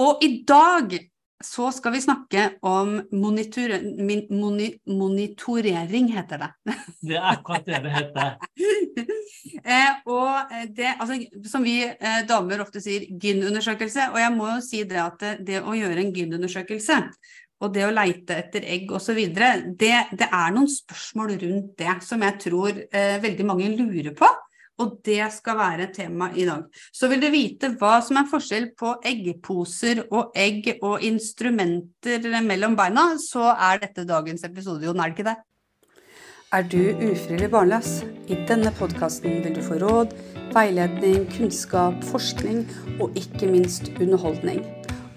Og i dag så skal vi snakke om monitor, moni, monitorering, heter det. Det er akkurat det det heter. eh, og det, altså, som vi eh, damer ofte sier, gyn-undersøkelse. Og jeg må jo si det at det, det å gjøre en gyn-undersøkelse og det å leite etter egg osv., det, det er noen spørsmål rundt det som jeg tror eh, veldig mange lurer på. Og det skal være tema i dag. Så vil du vite hva som er forskjell på eggposer og egg og instrumenter mellom beina, så er dette dagens episode, Jon, er det ikke det? Er du ufrivillig barnløs? I denne podkasten vil du få råd, veiledning, kunnskap, forskning og ikke minst underholdning.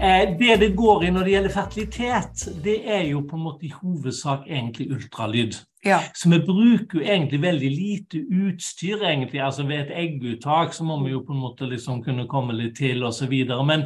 Eh, det det går i når det gjelder fertilitet, det er jo på en måte i hovedsak egentlig ultralyd. Ja. Så vi bruker jo egentlig veldig lite utstyr, egentlig. Altså ved et egguttak så må vi jo på en måte liksom kunne komme litt til osv. Men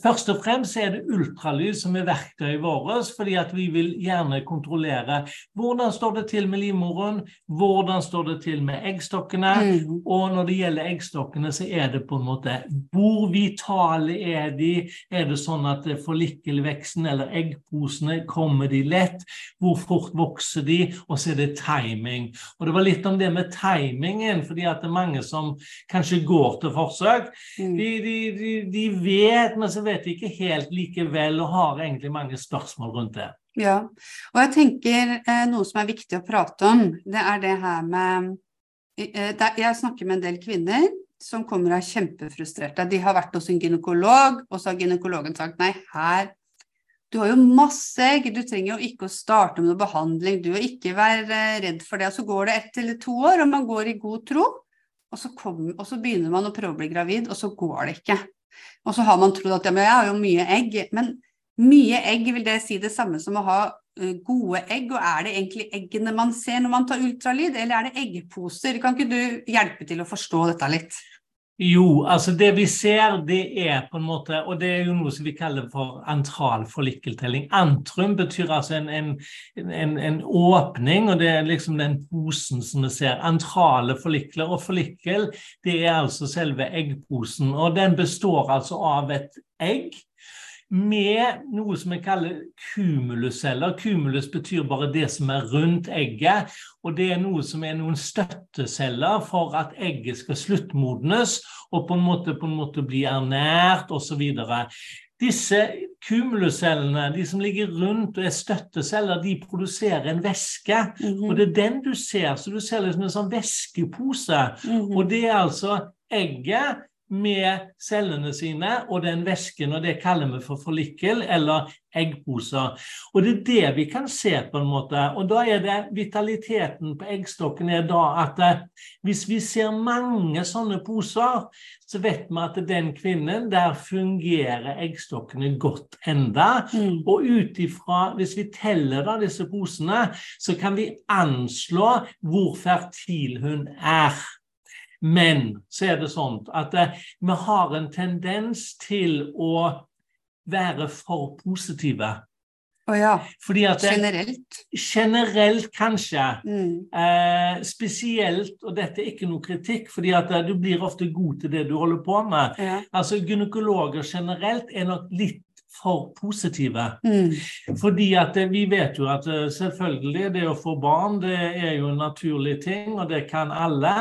Først og fremst er det ultralyd som er verktøyet vårt, fordi at vi vil gjerne kontrollere hvordan står det til med livmoren, hvordan står det til med eggstokkene. Mm. Og når det gjelder eggstokkene, så er det på en måte hvor vitale er de? Er det sånn at forlikkelveksten eller eggposene kommer de lett? Hvor fort vokser de? Og så er det timing. Og det var litt om det med timingen, fordi at det er mange som kanskje går til forsøk. Mm. De, de, de, de vet, men så vet ikke helt likevel og har egentlig mange spørsmål rundt det. Ja, og jeg tenker eh, noe som er viktig å prate om, det er det her med eh, det, Jeg snakker med en del kvinner som kommer og er kjempefrustrerte. De har vært hos en gynekolog, og så har gynekologen sagt nei, her du har jo masse egg, du trenger jo ikke å starte med noe behandling, du vil ikke være redd for det. Og så går det ett eller to år, og man går i god tro, og så, kom, og så begynner man å prøve å bli gravid, og så går det ikke. Og så har man trodd at ja, men jeg har jo mye egg. Men mye egg, vil det si det samme som å ha gode egg? Og er det egentlig eggene man ser når man tar ultralyd, eller er det eggposer? Kan ikke du hjelpe til å forstå dette litt? Jo, altså det vi ser, det er på en måte Og det er jo noe som vi kaller for antral forlikkeltelling. Antrum betyr altså en, en, en, en, åpning, og det er liksom den posen som vi ser. Antrale forlikler. Og forlikkel, det er altså selve eggposen. Og den består altså av et egg med noe som vi kaller cumulusceller. Cumulus betyr bare det som er rundt egget, og det er noe som er noen støtteceller for at egget skal sluttmodnes og på en måte, på en måte bli ernært osv. Disse cumuluscellene, de som ligger rundt og er støtteceller, de produserer en væske. Mm -hmm. Og det er den du ser. Så du ser liksom en sånn væskepose. Mm -hmm. Og det er altså egget med cellene sine og den væsken, og det kaller vi for forlikkel eller eggposer. Og det er det vi kan se på en måte. Og da er det vitaliteten på eggstokken er da at eh, hvis vi ser mange sånne poser, så vet vi at den kvinnen, der fungerer eggstokkene godt enda. Mm. Og ut ifra, hvis vi teller da disse posene, så kan vi anslå hvor fertil hun er. Men så er det sånn at eh, vi har en tendens til å være for positive. Å oh ja. Det, generelt? Generelt, kanskje. Mm. Eh, spesielt, og dette er ikke noe kritikk, fordi at eh, du blir ofte god til det du holder på med. Ja. Altså Gynekologer generelt er nok litt for positive. Mm. Fordi at eh, vi vet jo at eh, selvfølgelig det å få barn det er jo en naturlig ting, og det kan alle.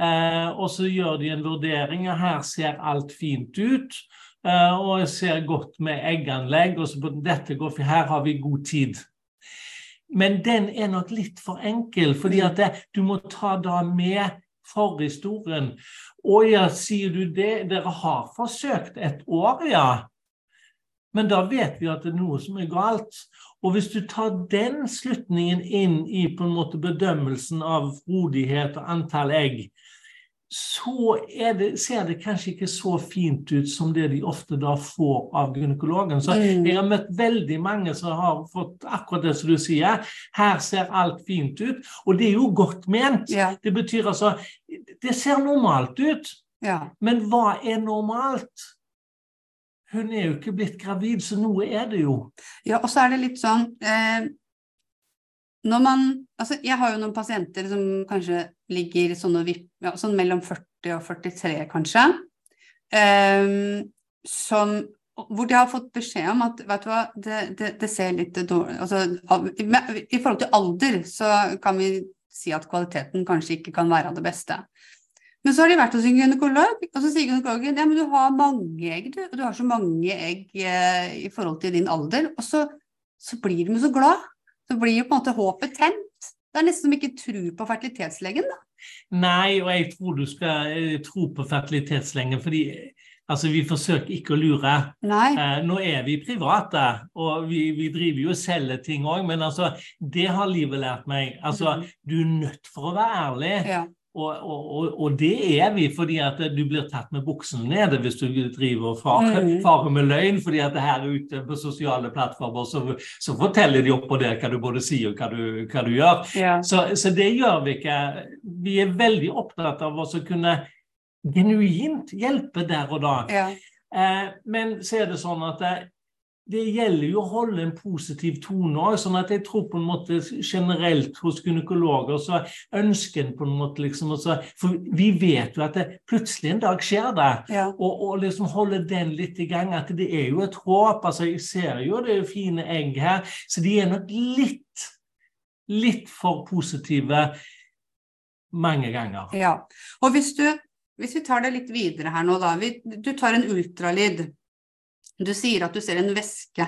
Eh, og så gjør de en vurdering, og her ser alt fint ut. Eh, og ser godt med egganlegg, og så på dette går, her har vi god tid. Men den er nok litt for enkel, fordi at det, du må ta da med forhistorien. Og ja, sier du det, dere har forsøkt et år, ja. Men da vet vi at det er noe som er galt. Og hvis du tar den slutningen inn i på en måte bedømmelsen av rodighet og antall egg, så det, ser det kanskje ikke så fint ut som det de ofte da får av gynekologen. Så Mm. jeg har møtt veldig mange som har fått akkurat det som du sier. Her ser alt fint ut, og det er jo godt ment. Ja. Det betyr altså Det ser normalt ut, ja. men hva er normalt? Hun er jo ikke blitt gravid, så noe er det jo. Ja, og så er det litt sånn eh, Når man Altså, jeg har jo noen pasienter som kanskje ligger sånn, vipp, ja, sånn mellom 40 og 43, kanskje. um, som hvor de har fått beskjed om at vet du hva, det, det, det ser litt dårlig altså, I forhold til alder så kan vi si at kvaliteten kanskje ikke kan være av det beste. Men så har de vært hos en gynekolog, og så sier gynekologen ja, men du har mange egg, du. Du har så mange egg eh, i forhold til din alder. Og så, så blir de så glad. Så blir jo på en måte håpet tent. Det er nesten som ikke tror på fertilitetslegen, da. Nei, og jeg tror du skal eh, tro på fertilitetslegen, fordi altså, vi forsøker ikke å lure. Eh, nå er vi private, og vi, vi driver jo og selger ting òg, men altså, det har livet lært meg. Altså, mm. du er nødt for å være ærlig. Ja. Og, og, og, det er vi, fordi at du blir tatt med buksene nede hvis du driver og farer, Mhm. farer med løgn. fordi at det her ute på sosiale plattformer så, så forteller de opp og ned hva du både sier og hva du, hva du gjør. Ja. Så, så det gjør vi ikke. Vi er veldig opptatt av å kunne genuint hjelpe der og da. ja. Eh, men så er det sånn at det, gjelder jo å holde en positiv tone òg. Sånn at jeg tror på en måte generelt hos gynekologer så ønsker en på en måte liksom også, For vi vet jo at det, plutselig en dag skjer det. ja. Og, og liksom holde den litt i gang. At det er jo et håp. altså Jeg ser jo det er jo fine egg her. Så de er nok litt litt for positive mange ganger. Ja. Og hvis du hvis vi tar det litt videre her nå, da. Vi, du tar en ultralyd. Du sier at du ser en væske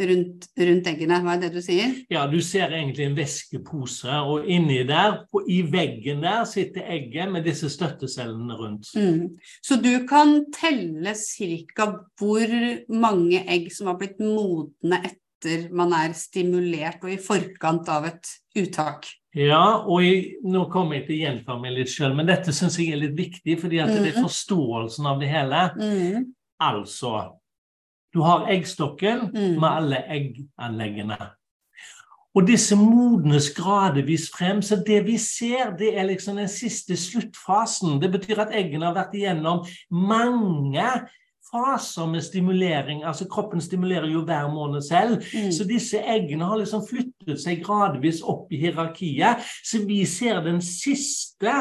rundt, rundt eggene. Hva er det du sier? Ja, du ser egentlig en væskepose, og inni der, på, i veggen der, sitter egget med disse støttecellene rundt. Mm. Så du kan telle ca. hvor mange egg som har blitt modne etter man er stimulert og i forkant av et uttak. Ja, og jeg, nå kommer jeg til litt sjøl, men dette syns jeg er litt viktig, fordi at det er Mhm. forståelsen av det hele. Mm. Altså, du har eggstokken Mm. med alle egganleggene. Og disse modnes gradvis frem, så det vi ser, det er liksom den siste sluttfasen. Det betyr at eggene har vært igjennom mange faser med stimulering. Altså kroppen stimulerer jo hver måned selv. Mm. Så disse eggene har liksom flyttet seg gradvis opp i hierarkiet. Så vi ser den siste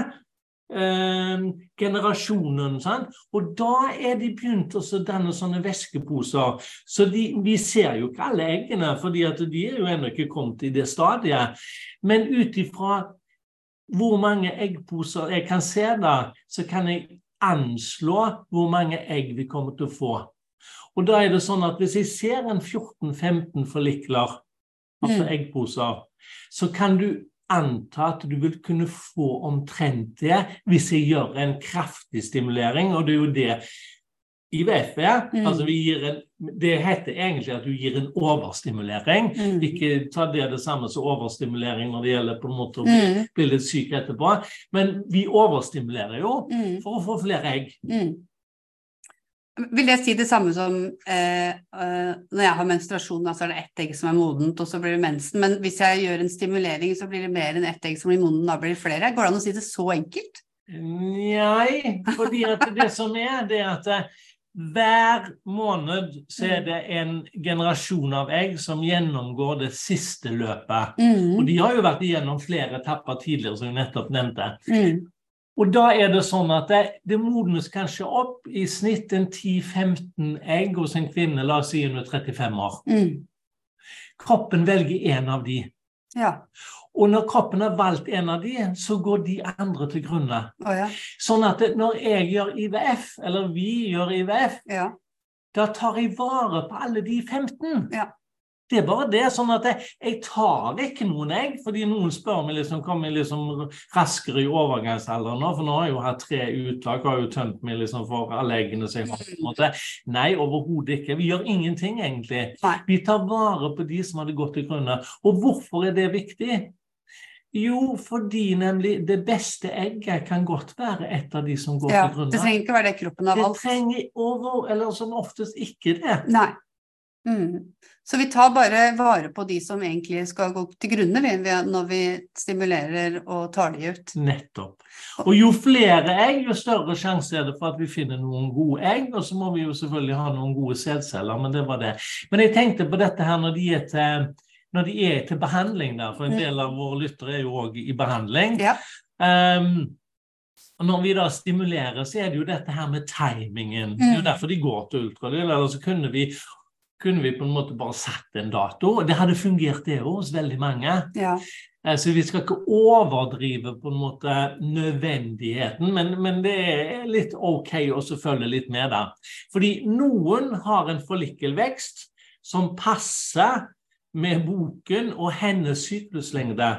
eh, generasjonen. Sant? Og da er de begynt å danne sånne væskeposer. Så de, vi ser jo ikke alle eggene, fordi de er jo ennå ikke kommet i det stadiet. Men ut ifra hvor mange eggposer jeg kan se da, så kan jeg anslå hvor mange egg vi kommer til å få. Og da er det sånn at hvis jeg ser en 14-15 forlikler, altså Mm. eggposer, så kan du anta at du vil kunne få omtrent det hvis jeg gjør en kraftig stimulering, og det er jo det IVF er. Mm. Altså en, det heter egentlig at du gir en overstimulering. Mm. Ikke ta det det samme som overstimulering når det gjelder på en måte å bli, Mm. bli litt syk etterpå. Men vi overstimulerer jo Mm. for å få flere egg. Mm. Vil det si det samme som eh, eh, når jeg har menstruasjon, da så er det ett egg som er modent, og så blir det mensen. Men hvis jeg gjør en stimulering, så blir det mer enn ett egg som blir modent, da blir det flere? Går det an å si det så enkelt? Nei, fordi at det som er, det er at eh, hver måned så er det en generasjon av egg som gjennomgår det siste løpet. Og Mm. de har jo vært igjennom flere etapper tidligere, som vi nettopp nevnte. Mm. Og da er det sånn at det, det modnes kanskje opp i snitt en 10-15 egg hos en kvinne, la oss si under 35 år. Mm. Kroppen velger én av de. Ja. Og når kroppen har valgt en av de, så går de andre til grunne. Oh, ja. Sånn at når jeg gjør IVF, eller vi gjør IVF, Ja. da tar jeg vare på alle de 15. Ja. Det er bare det. sånn at jeg, jeg tar ikke noen egg, fordi noen spør meg liksom, kommer jeg liksom raskere i overgangsalderen nå, for nå har jeg jo hatt tre uttak, har jo tømt meg liksom for alle eggene Så jeg. Nei, overhodet ikke. Vi gjør ingenting, egentlig. Vi tar vare på de som hadde gått til grunne. Og hvorfor er det viktig? Jo, fordi nemlig det beste egget kan godt være et av de som går Ja, til grunne. det trenger ikke være det kroppen har Det trenger over, eller som oftest ikke det. Nei. Mm. Så vi tar bare vare på de som egentlig skal gå til grunne når vi stimulerer og tar de ut. Nettopp. Og jo flere egg, jo større sjanse er det for at vi finner noen gode egg. Og så må vi jo selvfølgelig ha noen gode sædceller, men det var det. Men jeg tenkte på dette her når de er til, de er til behandling, der, for en del av våre lyttere er jo òg i behandling. Ja. Um, og når vi da stimulerer, så er det jo dette her med timingen. Det er jo Mm. derfor de går til ultralyd. Eller så kunne vi, kunne vi på en måte bare satt en dato. og Det hadde fungert det òg hos veldig mange. Ja. Eh, Så vi skal ikke overdrive på en måte nødvendigheten, men, men det er litt ok å følge litt med der. Fordi noen har en forlikkelvekst som passer med boken og hennes sykluslengde.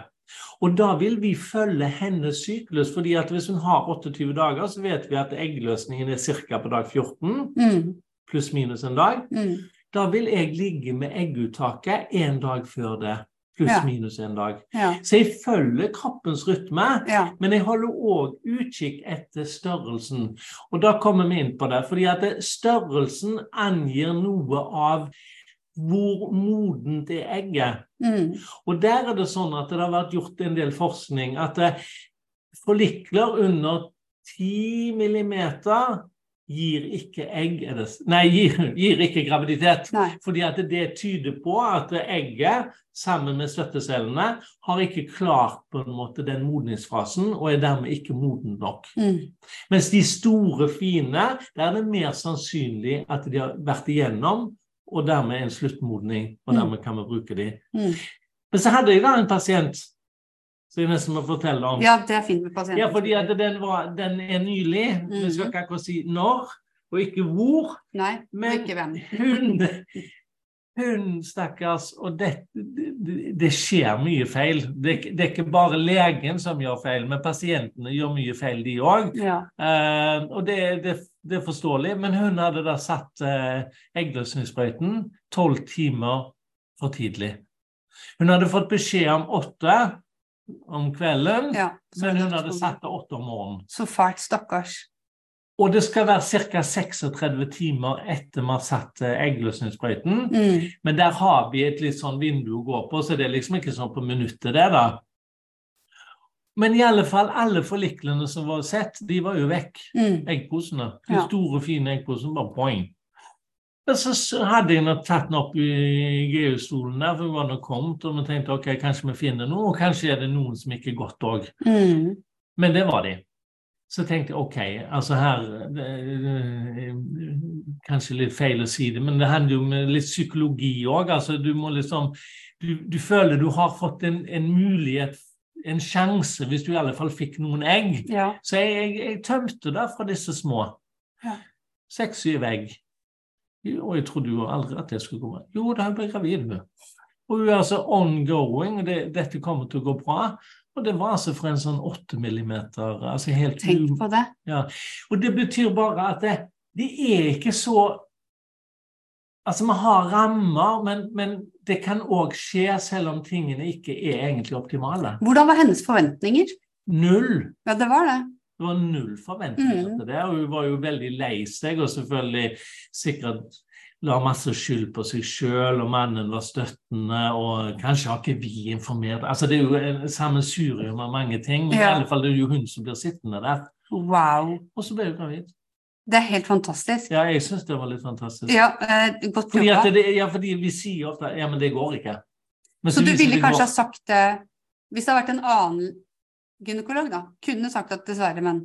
Og da vil vi følge hennes syklus, fordi at hvis hun har 28 dager, så vet vi at eggløsningen er ca. på dag 14, Mm. pluss minus en dag. Mm. Da vil jeg ligge med egguttaket en dag før det, pluss Ja. minus en dag. Ja. Så jeg følger kroppens rytme, Ja. men jeg holder òg utkikk etter størrelsen. Og da kommer vi inn på det, fordi at størrelsen angir noe av hvor modent er egget. Mm. Og der er det sånn at det har vært gjort en del forskning at eh, forlikler under 10 millimeter gir ikke egg det- Nei, gir, gir ikke graviditet. Nei. Fordi at det tyder på at egget sammen med støttecellene har ikke klart på en måte den modningsfasen og er dermed ikke moden nok. Mm. Mens de store, fine, der er det mer sannsynlig at de har vært igjennom og dermed en sluttmodning, og Mm. dermed kan vi bruke de. Mm. Men så hadde jeg da en pasient som jeg nesten må fortelle om. Ja, det er fint med pasienter. Ja, fordi den, var, den er nylig. Vi skal Mhm. ikke akkurat si når, og ikke hvor. Nei, Men ikke hvem. hun, hun stakkars Og det, det, det skjer mye feil. Det, det er ikke bare legen som gjør feil, men pasientene gjør mye feil, de òg. Ja. Uh, og det, det, det er forståelig, men hun hadde da satt uh, eggløsningssprøyten tolv timer for tidlig. Hun hadde fått beskjed om åtte om kvelden, ja. Men hun hadde satt det åtte om morgenen. så fælt, stakkars. Og det skal være ca. 36 timer etter vi har satt eh, eggløsningssprøyten. Mm. Men der har vi et litt sånn vindu å gå på, så det er liksom ikke sånn på minuttet, det, da. Men i alle fall, alle forliklene som var sett, de var jo vekk. Mm. Eggposene. De Ja. store, fine eggposene. Bare poeng. Men så hadde jeg tatt den opp i GU-stolen der, for vi var nå kommet, og vi tenkte ok, kanskje vi finner noe, og kanskje er det noen som ikke er godt òg. Mm. Men det var de. Så tenkte jeg ok, altså her det, det, Kanskje litt feil å si det, men det handler jo med litt psykologi òg. Altså, du må liksom du, du føler du har fått en, en mulighet, en sjanse, hvis du i alle fall fikk noen egg. Ja. Så jeg, jeg, jeg tømte det fra disse små. Ja. Seks-syv egg. Og jeg trodde jo aldri at det skulle gå bra. Jo, da ble jeg gravid. med. Og hun er altså ongoing, og det, dette kommer til å gå bra. Og det var altså for en sånn 8 millimeter. Altså helt Tenk på det. ja. Og det betyr bare at det, det er ikke så Altså, vi har rammer, men, men det kan òg skje selv om tingene ikke er egentlig optimale. Hvordan var hennes forventninger? Null. Ja, det var det. Det var null forventninger Mm. til det, og hun var jo veldig lei seg, og selvfølgelig sikkert la masse skyld på seg sjøl, og mannen var støttende, og kanskje har ikke vi informert Altså, det er jo en sammensurium av mange ting, men i alle fall det er jo hun som blir sittende der. Wow. Og så ble hun gravid. Det er helt fantastisk. Ja, jeg syns det var litt fantastisk. Ja, eh, godt Fordi, det, ja, fordi vi sier ofte ja, men det går ikke. Men Så du ville kanskje ha sagt det Hvis det hadde vært en annen gynekolog, da, kunne sagt at dessverre, men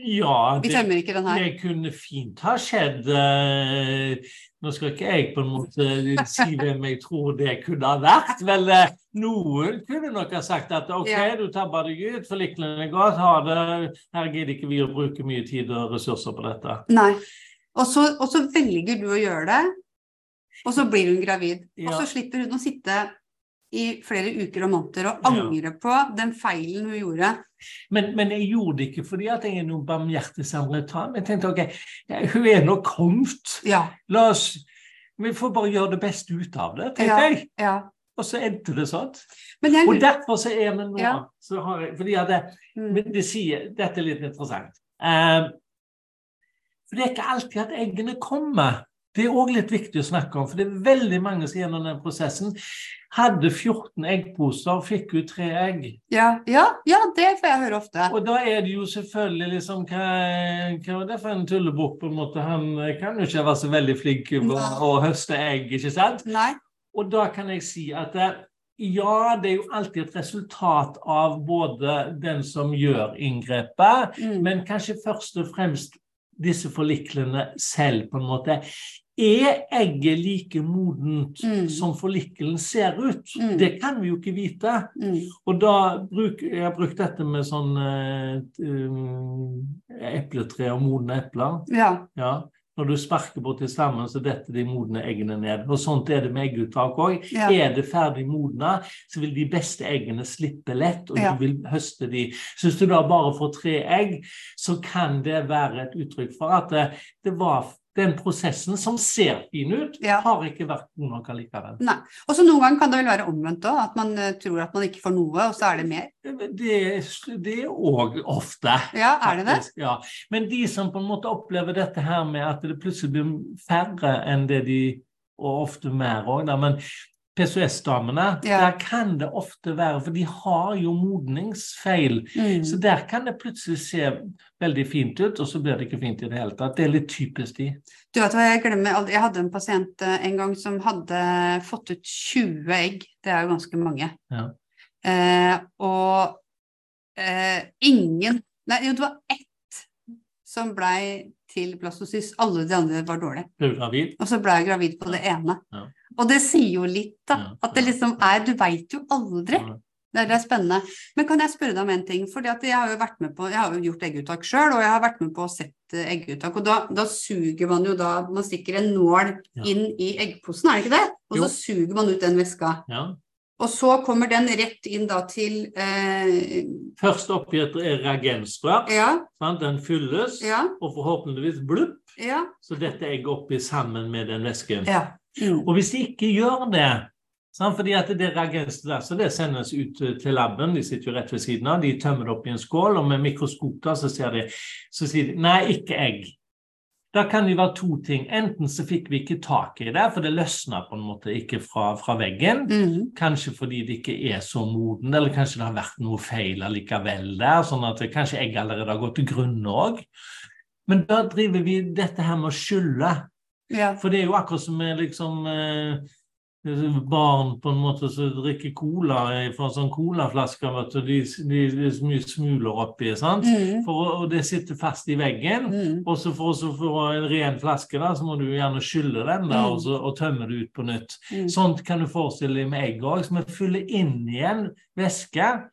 Ja, vi det, tømmer ikke den her. det kunne fint ha skjedd. eh, nå skal ikke jeg på en måte si hvem jeg tror det kunne ha vært. Vel, eh, noen kunne nok ha sagt at OK, Ja. du tabber deg ut, forliklene er godt, ha det. Her gidder ikke vi å bruke mye tid og ressurser på dette. Nei. Og så, og så velger du å gjøre det, og så blir hun gravid. Og så slipper hun å sitte i flere uker og måneder og Ja. angre på den feilen hun gjorde. Men, men jeg gjorde det ikke fordi at jeg er noen barmhjertig samaritan. Jeg tenkte ok, hun er nå kommet. Ja. La oss Vi får bare gjøre det beste ut av det, tenkte Ja. jeg. ja. Og så endte det sånn. Jeg Og derfor så er vi nå Ja. så har jeg, fordi at det, Mm. det sier, Dette er litt interessant. Eh, for det er ikke alltid at eggene kommer. Det er òg litt viktig å snakke om, for det er veldig mange som gjennom den prosessen hadde 14 eggposer, og fikk ut tre egg. ja, ja, ja, det får jeg høre ofte. Og da er det jo selvfølgelig liksom Hva, hva var det for en tullebukk, på en måte? Han kan jo ikke være så veldig flink til å høste egg, ikke sant? Nei. Og da kan jeg si at eh, ja, det er jo alltid et resultat av både den som gjør inngrepet, Mm. men kanskje først og fremst disse forliklene selv, på en måte. Er egget like modent Mm. som forlikelen ser ut? Mm. Det kan vi jo ikke vite. Mm. Og da bruk, jeg har brukt dette med sånn uh, um, epletre og modne epler. Ja. Ja. Når du sparker borti stammen, så detter de modne eggene ned. Og sånt er det med egguttak òg. Ja. Er det ferdig modna, så vil de beste eggene slippe lett, og Ja. du vil høste de. Så hvis du da bare får tre egg, så kan det være et uttrykk for at det, det var den prosessen som ser fin ut, Ja. har ikke vært god nok allikevel. Nei. Og så noen ganger kan det vel være omvendt òg, at man eh, tror at man ikke får noe, og så er det mer. Det, det er òg ofte. Ja, er det det? Ja. Men de som på en måte opplever dette her med at det plutselig blir færre enn det de Og ofte mer òg. Men PCOS-damene, Ja. der kan det ofte være For de har jo modningsfeil. Mm. Så der kan det plutselig se veldig fint ut, og så blir det ikke fint i det hele tatt. Det er litt typisk de. Du vet hva, jeg glemmer aldri Jeg hadde en pasient eh, en gang som hadde fått ut 20 egg. Det er jo ganske mange. Ja. Eh, og eh, ingen Nei, det var ett som blei til blastocyst. Alle de andre var dårlige. Og så ble jeg gravid på det ene. Ja. Og det sier jo litt, da. At det liksom er Du veit jo aldri. Det er, spennende. Men kan jeg spørre deg om en ting? Fordi jeg har jo vært med på Jeg har jo gjort egguttak sjøl, og jeg har vært med på å sette egguttak. Og da, da suger man jo da Man stikker en nål inn i eggposen, er det ikke det? Og Jo. så suger man ut den væska. Ja. Og så kommer den rett inn da til eh, Først oppi et reagensrør. Ja, sant? Den fylles, ja, og forhåpentligvis blupp, ja. så dette egget oppi sammen med den væsken. ja. Mm. Og hvis de ikke gjør det sant? fordi at det reagenset der, så det sendes ut eh, til laben, de sitter jo rett ved siden av, de tømmer det opp i en skål, og med mikroskop da, så, ser de, så sier de nei, ikke egg. Da kan det være to ting. Enten så fikk vi ikke tak i det, for det løsna på en måte ikke fra, fra veggen. Mm. Kanskje fordi det ikke er så moden, eller kanskje det har vært noe feil allikevel der. sånn at det, kanskje egget allerede har gått til grunne òg. Men da driver vi dette her med å skylle. Ja. For det er jo akkurat som med liksom eh, barn på en måte som drikker cola fra en sånn colaflaske. det er så mye smuler oppi, sant? Mm. For, og det sitter fast i veggen. Mm. Og så for å få en ren flaske, da, så må du gjerne skylle den da, Mm. og, så, og tømme det ut på nytt. Mm. Sånt kan du forestille deg med egg òg, som vi fyller inn igjen væske.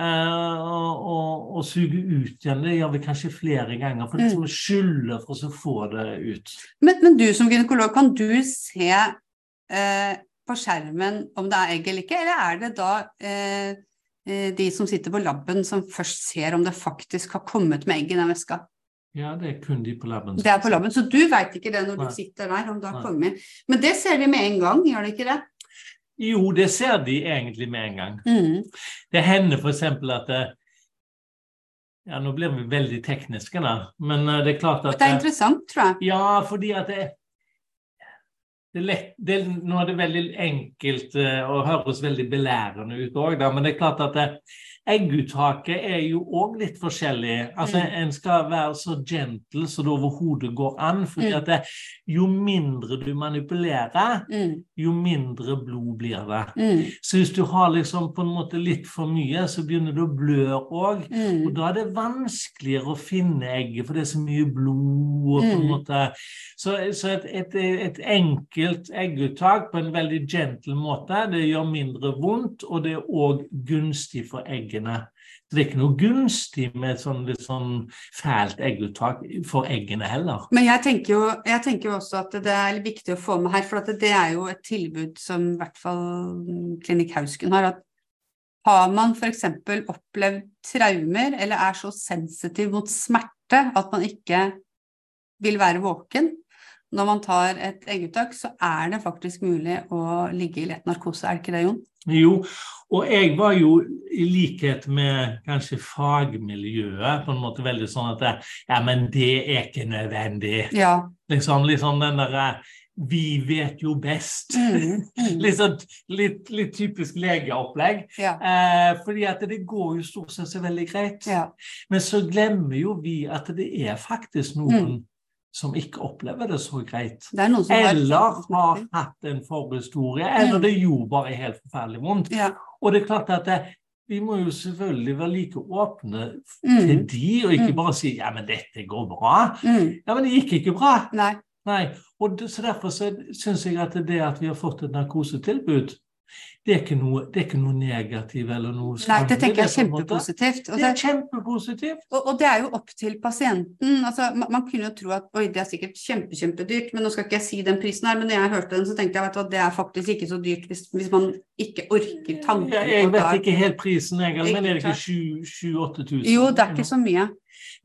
Eh, og, og, og suger ut igjen. Det gjør vi kanskje flere ganger. For Mm. liksom å skylle for å få det ut. Men, men du som gynekolog, kan du se eh, på skjermen om det er egg eller ikke, eller er det da eh, eh, de som sitter på laben som først ser om det faktisk har kommet med egg i den veska? Ja, det er kun de på laben. Det er på laben, så du veit ikke det når Nei. du sitter der, om det har kommet. Men det ser de med en gang, gjør de ikke det? Jo, det ser de egentlig med en gang. Mm. Det hender f.eks. at det, Ja, nå blir vi veldig tekniske, da. Men eh, det er klart at Det er interessant, tror jeg. Ja, fordi at det, det er lett, det, Nå er det veldig enkelt eh, og høres veldig belærende ut òg, men det er klart at det, egguttaket er jo òg litt forskjellig. Altså, Mm. En skal være så gentle så det overhodet går an. For Mm. det, jo mindre du manipulerer, Mm. jo mindre blod blir det. Mm. Så hvis du har liksom på en måte litt for mye, så begynner du å blø òg. Og Mm. da er det vanskeligere å finne egget, for det er så mye blod. og på en Mm. måte. Så, så et, et, et enkelt egguttak på en veldig gentle måte, det gjør mindre vondt, og det er òg gunstig for eggene. Så det er ikke noe gunstig med et sånn litt sånn fælt egguttak for eggene heller. Men jeg tenker, jo, jeg tenker jo også at det er viktig å få med her, for det er jo et tilbud som i hvert fall Klinikk Hausken har. at Har man f.eks. opplevd traumer eller er så sensitiv mot smerte at man ikke vil være våken, når man tar et egguttak, så er det faktisk mulig å ligge i lett narkose. Er det ikke det, Jon? Jo, og jeg var jo i likhet med kanskje fagmiljøet på en måte veldig sånn at ja, men det er ikke nødvendig. Ja. Liksom, liksom den derre vi vet jo best. Mm, mm. litt, sånn, litt, litt typisk legeopplegg. Ja. Eh, fordi at det går jo stort sett så veldig greit. Ja. Men så glemmer jo vi at det er faktisk noen Mm. Som ikke opplever det så greit. Det er Eller har hatt en forhistorie, eller Mm. det gjorde bare helt forferdelig vondt. Ja. Og det er klart at det, vi må jo selvfølgelig være like åpne Mm. til de, og ikke Mm. bare si ja, men dette går bra. Mm. Ja, men det gikk ikke bra. Nei. Nei, og det, så Derfor så syns jeg at det at vi har fått et narkosetilbud, det er ikke noe, det er ikke noe negativt eller noe Nei, det tenker jeg er er kjempepositivt. Og Det er det, kjempepositivt. og, og det er jo opp til pasienten. Altså, man, man kunne jo tro at oi, det er sikkert kjempe, kjempedyrt, men nå skal ikke jeg si den prisen her, men når jeg hørte den, så tenkte jeg at det er faktisk ikke så dyrt hvis, hvis man ikke orker tanken. Jeg, jeg vet ikke helt prisen, jeg, men er det ikke Ikke 7000-8000? Jo, det er ikke så mye.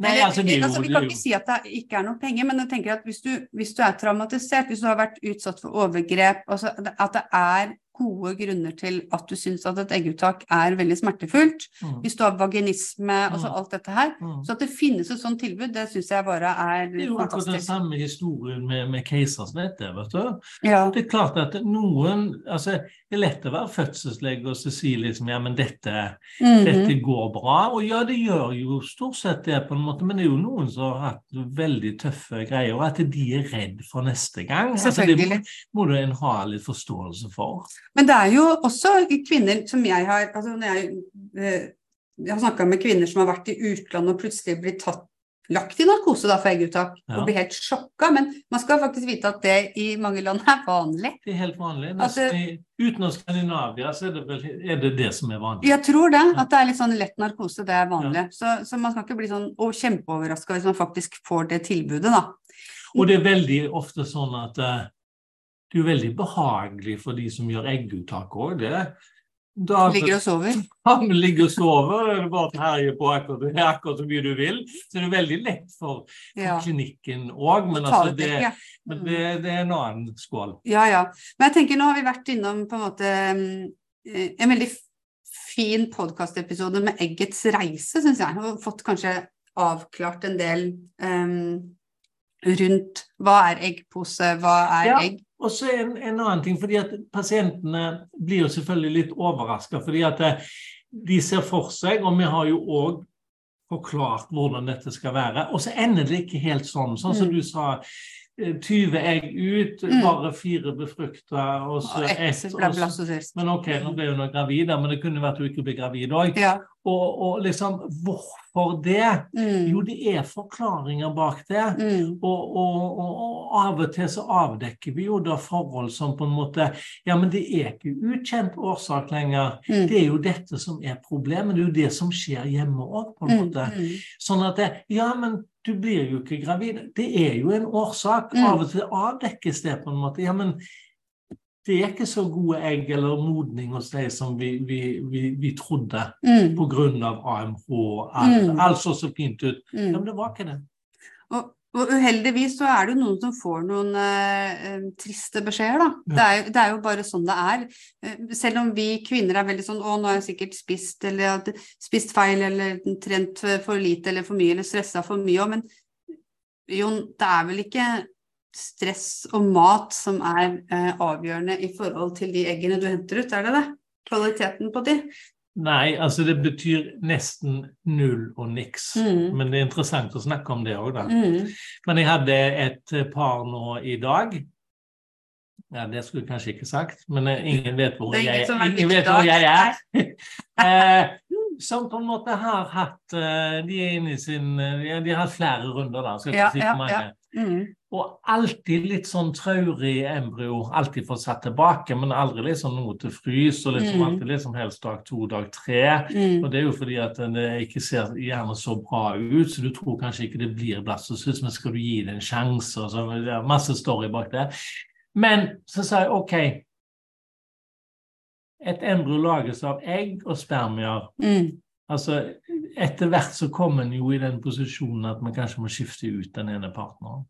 Nei, altså, det er jo, altså, vi kan er ikke si at det ikke er noe penger, men jeg tenker at hvis du, hvis du er traumatisert, hvis du har vært utsatt for overgrep, altså at det er gode grunner til at du syns at et egguttak er veldig smertefullt, Mm, hvis du har vaginisme, altså Mm. alt dette her, mm. så at det finnes et sånt tilbud, det syns jeg bare er fantastisk. Det er jo akkurat den samme historien med, med keisersnitt. vet du. Ja. Det er klart at noen altså, Det er lett å være fødselslege og så si liksom ja, men dette, Mhm. dette går bra. Og ja, det gjør jo stort sett det, på en måte, men det er jo noen som har hatt veldig tøffe greier, og at de er redd for neste gang. Altså, det må, må du en ha litt forståelse for. Men det er jo også kvinner som jeg har altså når jeg, eh, jeg har snakka med kvinner som har vært i utlandet og plutselig blir tatt lagt i narkose da for egguttak, Ja. og blir helt sjokka. Men man skal faktisk vite at det i mange land er vanlig. Det er helt vanlig. Altså- utenom Skandinavia så er det vel er det, det som er vanlig. Jeg tror det, at det er litt sånn lett narkose, det er vanlig. Så, så man skal ikke bli sånn og kjempeoverraska hvis man faktisk får det tilbudet, da. Og det er veldig ofte sånn at eh, det er jo veldig behagelig for de som gjør egguttak òg. Da Ligger og sover. han ligger og sover, eller bare herjer på akkurat, akkurat så mye du vil. Så det er veldig lett for, for Ja. klinikken òg, men, altså, det det, men det, det er en annen skål. Ja, ja. Men jeg tenker nå har vi vært innom på en måte mm, eh, en veldig fin podkastepisode med eggets reise, syns jeg. Og fått kanskje avklart en del um, rundt hva er eggpose, hva er Ja. egg. Og så en, en annen ting, fordi at pasientene blir jo selvfølgelig litt overraska. Fordi at eh, de ser for seg, og vi har jo òg forklart hvordan dette skal være. Og så ender det ikke helt sånn. Sånn som Mm. du sa. Eh, 20 egg ut, Mm. bare fire befrukta, og så ett. Men ok, nå ble hun gravid, men det kunne vært hun ikke ble gravid òg. Ja. Og, og liksom, hvorfor det? Mm. Jo, det er forklaringer bak det. Mm. Og, og, og, av og til så avdekker vi jo da forhold som på en måte Ja, men det er ikke ukjent årsak lenger. Mm. Det er jo dette som er problemet. Det er jo det som skjer hjemme òg, på en Mm. måte. Sånn at det, Ja, men du blir jo ikke gravid. Det er jo en årsak. Mm. Av og til avdekkes det på en måte. Ja, men det er ikke så gode egg eller modning hos deg som vi, vi, vi, vi trodde Mm. pga. AMH. Alt, Mm. alt så så fint ut. Ja, Mm. men det var ikke det. Og, og uheldigvis så er det jo noen som får noen eh, triste beskjeder, da. Ja. Det, er, jo- det er jo bare sånn det er. Eh, selv om vi kvinner er veldig sånn å, nå har jeg sikkert spist eller spist feil eller trent for lite eller for mye eller stressa for mye men Jon, det er vel ikke stress og mat som er eh, avgjørende i forhold til de eggene du henter ut, er det det? Kvaliteten på de? Nei, altså det betyr nesten null og niks. Mm. Men det er interessant å snakke om det òg, da. Mm. Men jeg hadde et par nå i dag. Ja, det skulle jeg kanskje ikke sagt, men eh, ingen vet hvor jeg, ingen vet hvor jeg er. eh, som på en måte har hatt eh, De er inne i sin De har hatt flere runder, da. Skal ikke Ja, si ja, for mange. ja. Mm. Og alltid litt sånn traurig embryo. Alltid få satt tilbake, men aldri liksom noe til frys. Og liksom Mm. alltid liksom helst dag to, dag tre. Mm. Og det er jo fordi at det ikke ser gjerne så bra ut, så du tror kanskje ikke det blir blastocyst, men skal du gi det en sjanse? Og så, det er masse story bak det. Men så sa jeg OK. Et embryo lages av egg og spermier. Mm. Altså, Etter hvert så kommer en jo i den posisjonen at man kanskje må skifte ut den ene partneren.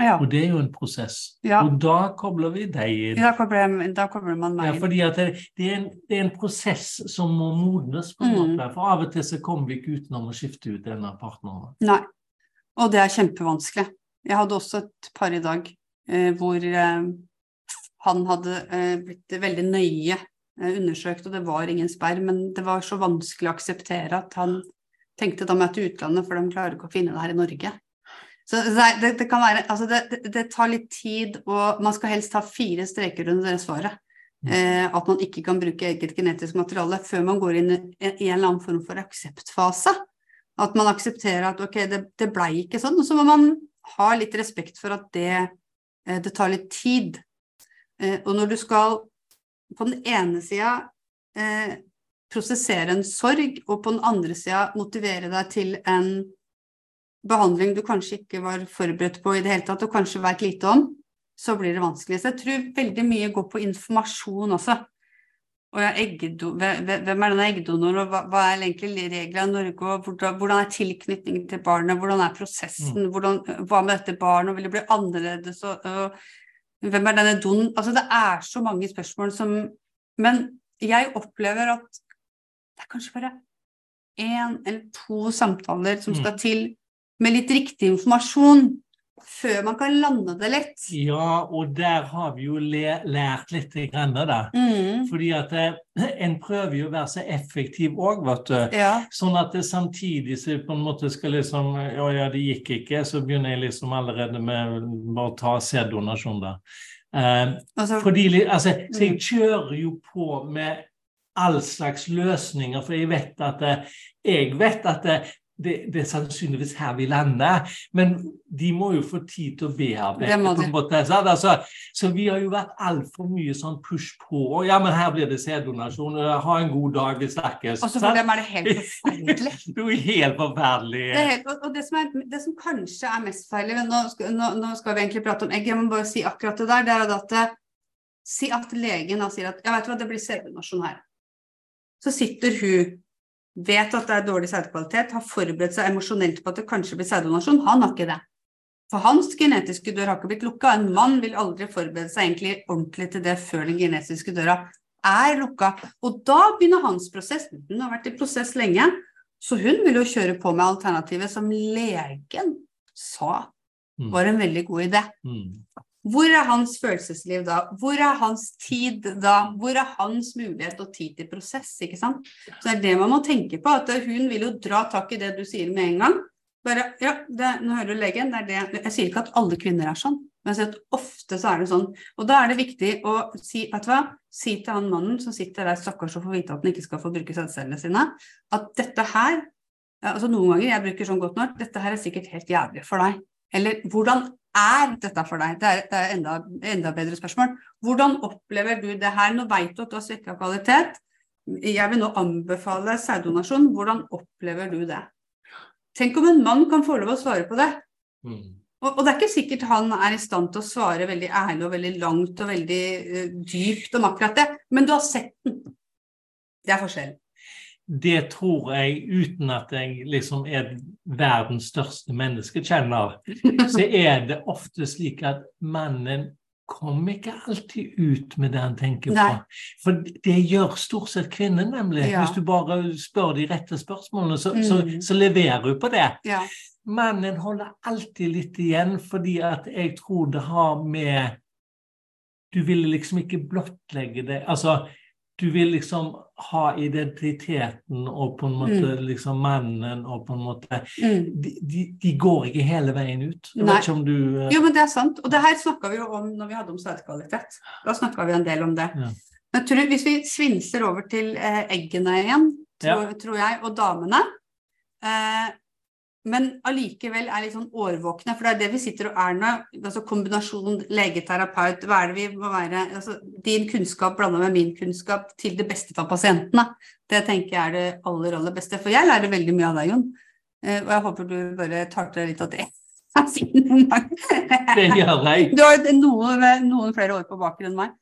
Ja. Og det er jo en prosess. Ja. Og da kobler vi deg inn. Da kobler, da kobler man meg Ja, fordi det, det, er en, det er en prosess som må modnes, på en Mm. For av og til så kommer vi ikke utenom å skifte ut en av partnerne. Nei. Og det er kjempevanskelig. Jeg hadde også et par i dag eh, hvor eh, han hadde eh, blitt veldig nøye eh, undersøkt, og det var ingen sperr, men det var så vanskelig å akseptere at han tenkte da må jeg til utlandet, for de klarer ikke å finne det her i Norge. Så det, det, kan være Altså, det, det, tar litt tid, og man skal helst ha fire streker under det svaret. Eh, at man ikke kan bruke eget genetisk materiale før man går inn i i en eller annen form for akseptfase. At man aksepterer at ok, det, det blei ikke sånn, og så må man ha litt respekt for at det, eh, det tar litt tid. Eh, og når du skal på den ene sida eh, prosessere en sorg, og på den andre sida motivere deg til en behandling du kanskje ikke var forberedt på i det hele tatt, og kanskje veit lite om, så blir det vanskelig. Så jeg tror veldig mye går på informasjon også. Og ja, eggdo, hvem er denne eggdonoren, og hva, hva er egentlig reglene i Norge, og hvordan, hvordan er tilknytningen til barnet, hvordan er prosessen, hvordan, hva med dette barnet, og vil det bli annerledes, og, og hvem er denne donen? Altså det er så mange spørsmål som Men jeg opplever at det er kanskje bare én eller to samtaler som Mm. skal til med litt riktig informasjon før man kan lande det lett. Ja, og der har vi jo lært litt grann, da. Mm. Fordi at eh, en prøver jo å være så effektiv òg, vet du. Ja. Sånn at det samtidig så på en måte skal liksom Ja, ja, det gikk ikke, så begynner jeg liksom allerede med å ta sæddonasjon, da. Eh, Altså, fordi altså, Så Mm. jeg kjører jo på med all slags løsninger, for jeg vet at eh, Jeg vet at det, det, er sannsynligvis her vi lander, men de må jo få tid til å bearbeide. På en måte, altså, så vi har jo vært altfor mye sånn push på. og Ja, men her blir det sæddonasjon. og Ha en god dag, vi snakkes. også for dem er det helt forferdelig. Det er helt forferdelig. Det er helt, og og det, som er, det som kanskje er mest feil nå nå, nå skal vi egentlig prate om egg, jeg må bare si akkurat det der. Det er at Si at legen da sier at ja, vet du hva, det blir sæddonasjon her. Så sitter hun, vet at det er dårlig sædkvalitet, har forberedt seg emosjonelt på at det kanskje blir sæddonasjon. Han har ikke det. For hans genetiske dør har ikke blitt lukka. En mann vil aldri forberede seg egentlig ordentlig til det før den genetiske døra er lukka. Og da begynner hans prosess. Hun har vært i prosess lenge. Så hun vil jo kjøre på med alternativet som legen sa Mm. var en veldig god idé. Mm. Hvor er hans følelsesliv da? Hvor er hans tid da? Hvor er hans mulighet og tid til prosess? ikke sant? Så det er det man må tenke på. at Hun vil jo dra tak i det du sier med en gang. Bare, ja, det, nå hører du legen, det er det. Jeg sier ikke at alle kvinner er sånn, men jeg sier at ofte så er det sånn. Og da er det viktig å si, vet du hva? si til han mannen som sitter der stakkars og får vite at han ikke skal få bruke sædcellene sine, at dette her altså Noen ganger jeg bruker sånn godt nok, dette her er sikkert helt jævlig for deg. Eller hvordan er dette for deg? Det er, det er enda, enda bedre spørsmål. Hvordan opplever du det her? Nå vet du at du har svekka kvalitet. Jeg vil nå anbefale sæddonasjon. Hvordan opplever du det? Tenk om en mann kan få lov å svare på det. Mm. Og, og det er ikke sikkert han er i stand til å svare veldig ærlig og veldig langt og veldig uh, dypt om akkurat det, men du har sett den. Det er forskjellen. Det tror jeg, uten at jeg liksom er verdens største menneskekjenner, så er det ofte slik at mannen kommer ikke alltid ut med det han tenker på. Nei. For det gjør stort sett kvinnen, nemlig. Ja. Hvis du bare spør de rette spørsmålene, så, så, Mm. så leverer du på det. Ja. Mannen holder alltid litt igjen, fordi at jeg tror det har med Du ville liksom ikke blottlegge det. Altså, du vil liksom ha identiteten og på en måte liksom mannen og på en måte Mm. De, de, de går ikke hele veien ut. Jeg Nei. du uh... Jo, men det er sant. Og det her snakka vi jo om når vi hadde om sædkvalitet. Da snakka vi en del om det. Ja. Men tror, hvis vi svinser over til eh, eggene igjen, tror, tror jeg, og damene eh, Men allikevel er litt sånn årvåkne, for det er det vi sitter og er nå. Altså kombinasjon legeterapeut, hva er det vi må være altså, Din kunnskap blanda med min kunnskap til det beste for pasientene. Det tenker jeg er det aller, aller beste. For jeg lærer veldig mye av deg, Jon. Eh, og jeg håper du bare tar til deg litt av det. Det gjør jeg. Du har noen, noen flere år på baken enn meg.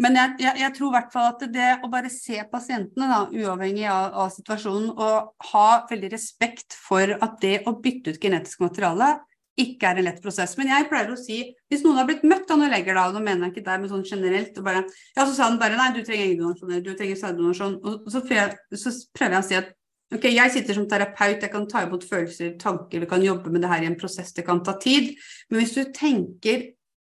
Men jeg, jeg, jeg tror i hvert fall at det å bare se pasientene, da, uavhengig av, av situasjonen, og ha veldig respekt for at det å bytte ut genetisk materiale ikke er en lett prosess. Men jeg pleier å si, hvis noen har blitt møtt av noen leger, da, og nå mener jeg ikke deg, men sånn generelt, og bare, ja, så sa han bare nei, du trenger eggdonasjon, du trenger sæddonasjon. Og så så prøver jeg å si at ok, jeg sitter som terapeut, jeg kan ta imot følelser, tanker, vi kan jobbe med det her i en prosess, det kan ta tid. Men hvis du tenker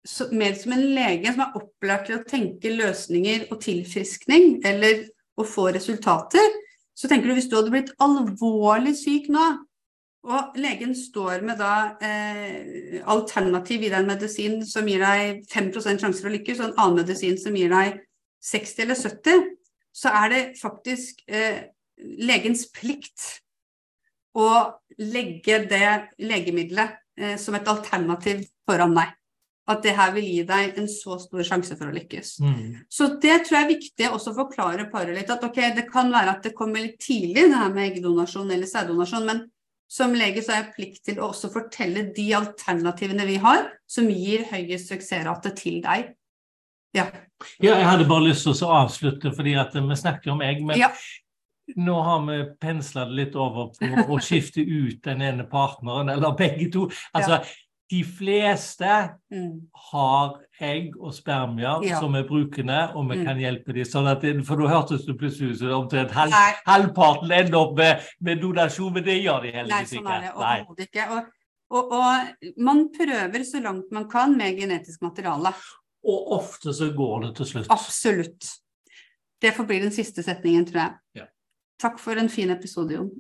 så, mer som en lege som er opplært til å tenke løsninger og tilfriskning, eller å få resultater, så tenker du hvis du hadde blitt alvorlig syk nå, og legen står med da eh, alternativ i den en medisin som gir deg 5 sjanse for å lykkes, og en annen medisin som gir deg 60 eller 70, så er det faktisk eh, legens plikt å legge det legemiddelet eh, som et alternativ foran deg at det her vil gi deg en så stor sjanse for å lykkes. Mm. Så det tror jeg er viktig også å forklare paret litt. At ok, det kan være at det kommer litt tidlig, det her med eggdonasjon eller sæddonasjon, men som lege så har jeg plikt til å også fortelle de alternativene vi har, som gir høyest suksessrate til deg. Ja. ja. jeg hadde bare lyst til å avslutte, fordi at vi snakker om egg. men ja. Nå har vi pensla det litt over på å skifte ut den ene partneren, eller begge to. Altså, ja de fleste mm. har egg og spermier ja. som er brukende, og vi mm. kan hjelpe dem. Sånn at, for da hørtes det plutselig ut som omtrent halv, halvparten ender opp med, med, donasjon, men det gjør de heldigvis ikke. Nei, sånn er det ikke. Og, og, og, man prøver så langt man kan med genetisk materiale. Og ofte så går det til slutt. Absolutt. Det får bli den siste setningen, tror jeg. Ja. Takk for en fin episode, Jon.